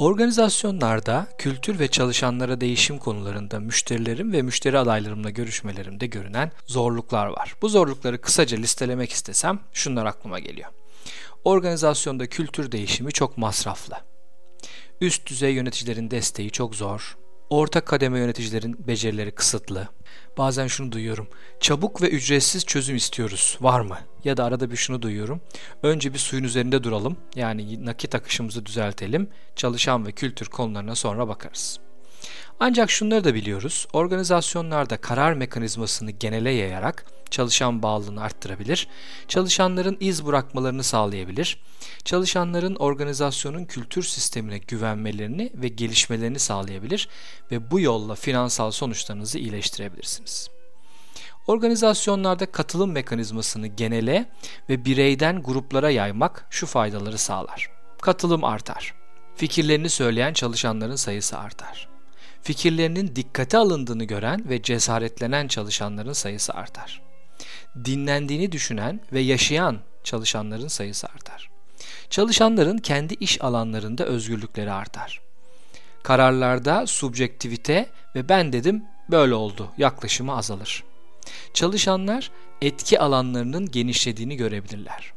Organizasyonlarda kültür ve çalışanlara değişim konularında müşterilerim ve müşteri adaylarımla görüşmelerimde görünen zorluklar var. Bu zorlukları kısaca listelemek istesem şunlar aklıma geliyor. Organizasyonda kültür değişimi çok masraflı. Üst düzey yöneticilerin desteği çok zor. Orta kademe yöneticilerin becerileri kısıtlı. Bazen şunu duyuyorum. Çabuk ve ücretsiz çözüm istiyoruz. Var mı? Ya da arada bir şunu duyuyorum. Önce bir suyun üzerinde duralım. Yani nakit akışımızı düzeltelim. Çalışan ve kültür konularına sonra bakarız. Ancak şunları da biliyoruz. Organizasyonlarda karar mekanizmasını genele yayarak çalışan bağlılığını arttırabilir, çalışanların iz bırakmalarını sağlayabilir, çalışanların organizasyonun kültür sistemine güvenmelerini ve gelişmelerini sağlayabilir ve bu yolla finansal sonuçlarınızı iyileştirebilirsiniz. Organizasyonlarda katılım mekanizmasını genele ve bireyden gruplara yaymak şu faydaları sağlar. Katılım artar. Fikirlerini söyleyen çalışanların sayısı artar fikirlerinin dikkate alındığını gören ve cesaretlenen çalışanların sayısı artar. Dinlendiğini düşünen ve yaşayan çalışanların sayısı artar. Çalışanların kendi iş alanlarında özgürlükleri artar. Kararlarda subjektivite ve ben dedim böyle oldu yaklaşımı azalır. Çalışanlar etki alanlarının genişlediğini görebilirler.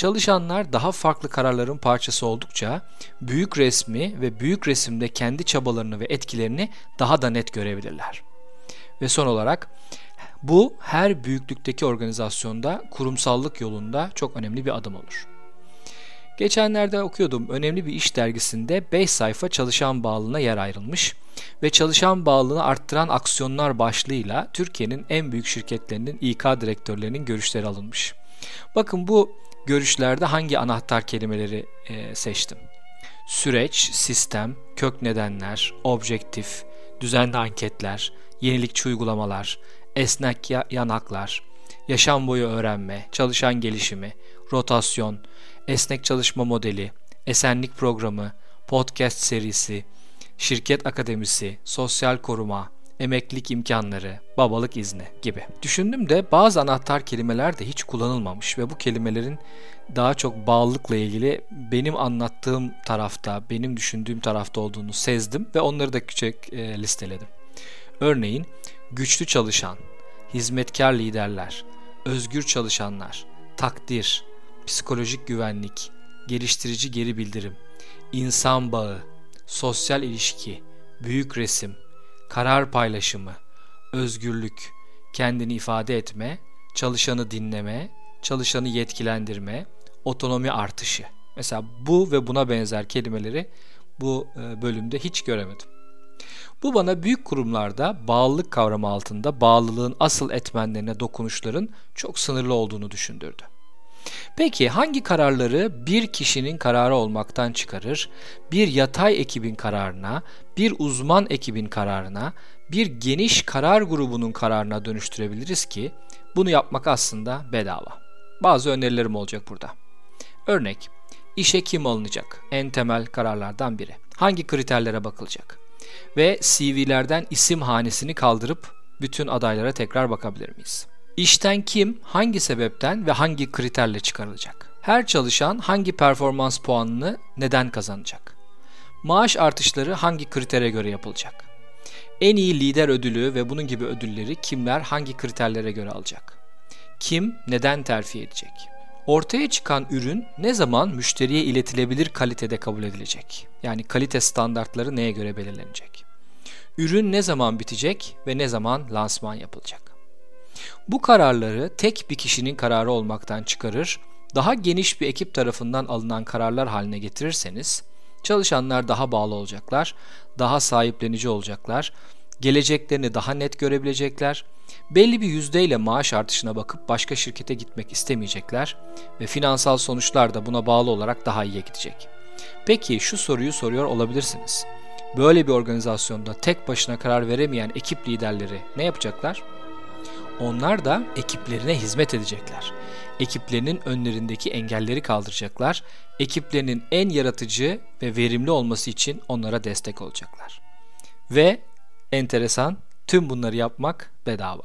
Çalışanlar daha farklı kararların parçası oldukça büyük resmi ve büyük resimde kendi çabalarını ve etkilerini daha da net görebilirler. Ve son olarak bu her büyüklükteki organizasyonda kurumsallık yolunda çok önemli bir adım olur. Geçenlerde okuyordum önemli bir iş dergisinde 5 sayfa çalışan bağlılığına yer ayrılmış ve çalışan bağlılığını arttıran aksiyonlar başlığıyla Türkiye'nin en büyük şirketlerinin İK direktörlerinin görüşleri alınmış. Bakın bu görüşlerde hangi anahtar kelimeleri e, seçtim? Süreç, sistem, kök nedenler, objektif, düzenli anketler, yenilikçi uygulamalar, esnek yanaklar, yaşam boyu öğrenme, çalışan gelişimi, rotasyon, esnek çalışma modeli, esenlik programı, podcast serisi, şirket akademisi, sosyal koruma, emeklilik imkanları, babalık izni gibi. Düşündüm de bazı anahtar kelimeler de hiç kullanılmamış ve bu kelimelerin daha çok bağlılıkla ilgili benim anlattığım tarafta, benim düşündüğüm tarafta olduğunu sezdim ve onları da küçük e, listeledim. Örneğin güçlü çalışan, hizmetkar liderler, özgür çalışanlar, takdir, psikolojik güvenlik, geliştirici geri bildirim, insan bağı, sosyal ilişki, büyük resim, karar paylaşımı, özgürlük, kendini ifade etme, çalışanı dinleme, çalışanı yetkilendirme, otonomi artışı. Mesela bu ve buna benzer kelimeleri bu e, bölümde hiç göremedim. Bu bana büyük kurumlarda bağlılık kavramı altında bağlılığın asıl etmenlerine dokunuşların çok sınırlı olduğunu düşündürdü. Peki hangi kararları bir kişinin kararı olmaktan çıkarır, bir yatay ekibin kararına, bir uzman ekibin kararına, bir geniş karar grubunun kararına dönüştürebiliriz ki bunu yapmak aslında bedava. Bazı önerilerim olacak burada. Örnek, işe kim alınacak? En temel kararlardan biri. Hangi kriterlere bakılacak? Ve CV'lerden isim hanesini kaldırıp bütün adaylara tekrar bakabilir miyiz? İşten kim, hangi sebepten ve hangi kriterle çıkarılacak? Her çalışan hangi performans puanını neden kazanacak? Maaş artışları hangi kritere göre yapılacak? En iyi lider ödülü ve bunun gibi ödülleri kimler hangi kriterlere göre alacak? Kim neden terfi edecek? Ortaya çıkan ürün ne zaman müşteriye iletilebilir kalitede kabul edilecek? Yani kalite standartları neye göre belirlenecek? Ürün ne zaman bitecek ve ne zaman lansman yapılacak? Bu kararları tek bir kişinin kararı olmaktan çıkarır, daha geniş bir ekip tarafından alınan kararlar haline getirirseniz, çalışanlar daha bağlı olacaklar, daha sahiplenici olacaklar, geleceklerini daha net görebilecekler, belli bir yüzdeyle maaş artışına bakıp başka şirkete gitmek istemeyecekler ve finansal sonuçlar da buna bağlı olarak daha iyiye gidecek. Peki şu soruyu soruyor olabilirsiniz. Böyle bir organizasyonda tek başına karar veremeyen ekip liderleri ne yapacaklar? Onlar da ekiplerine hizmet edecekler. Ekiplerinin önlerindeki engelleri kaldıracaklar. Ekiplerinin en yaratıcı ve verimli olması için onlara destek olacaklar. Ve enteresan tüm bunları yapmak bedava.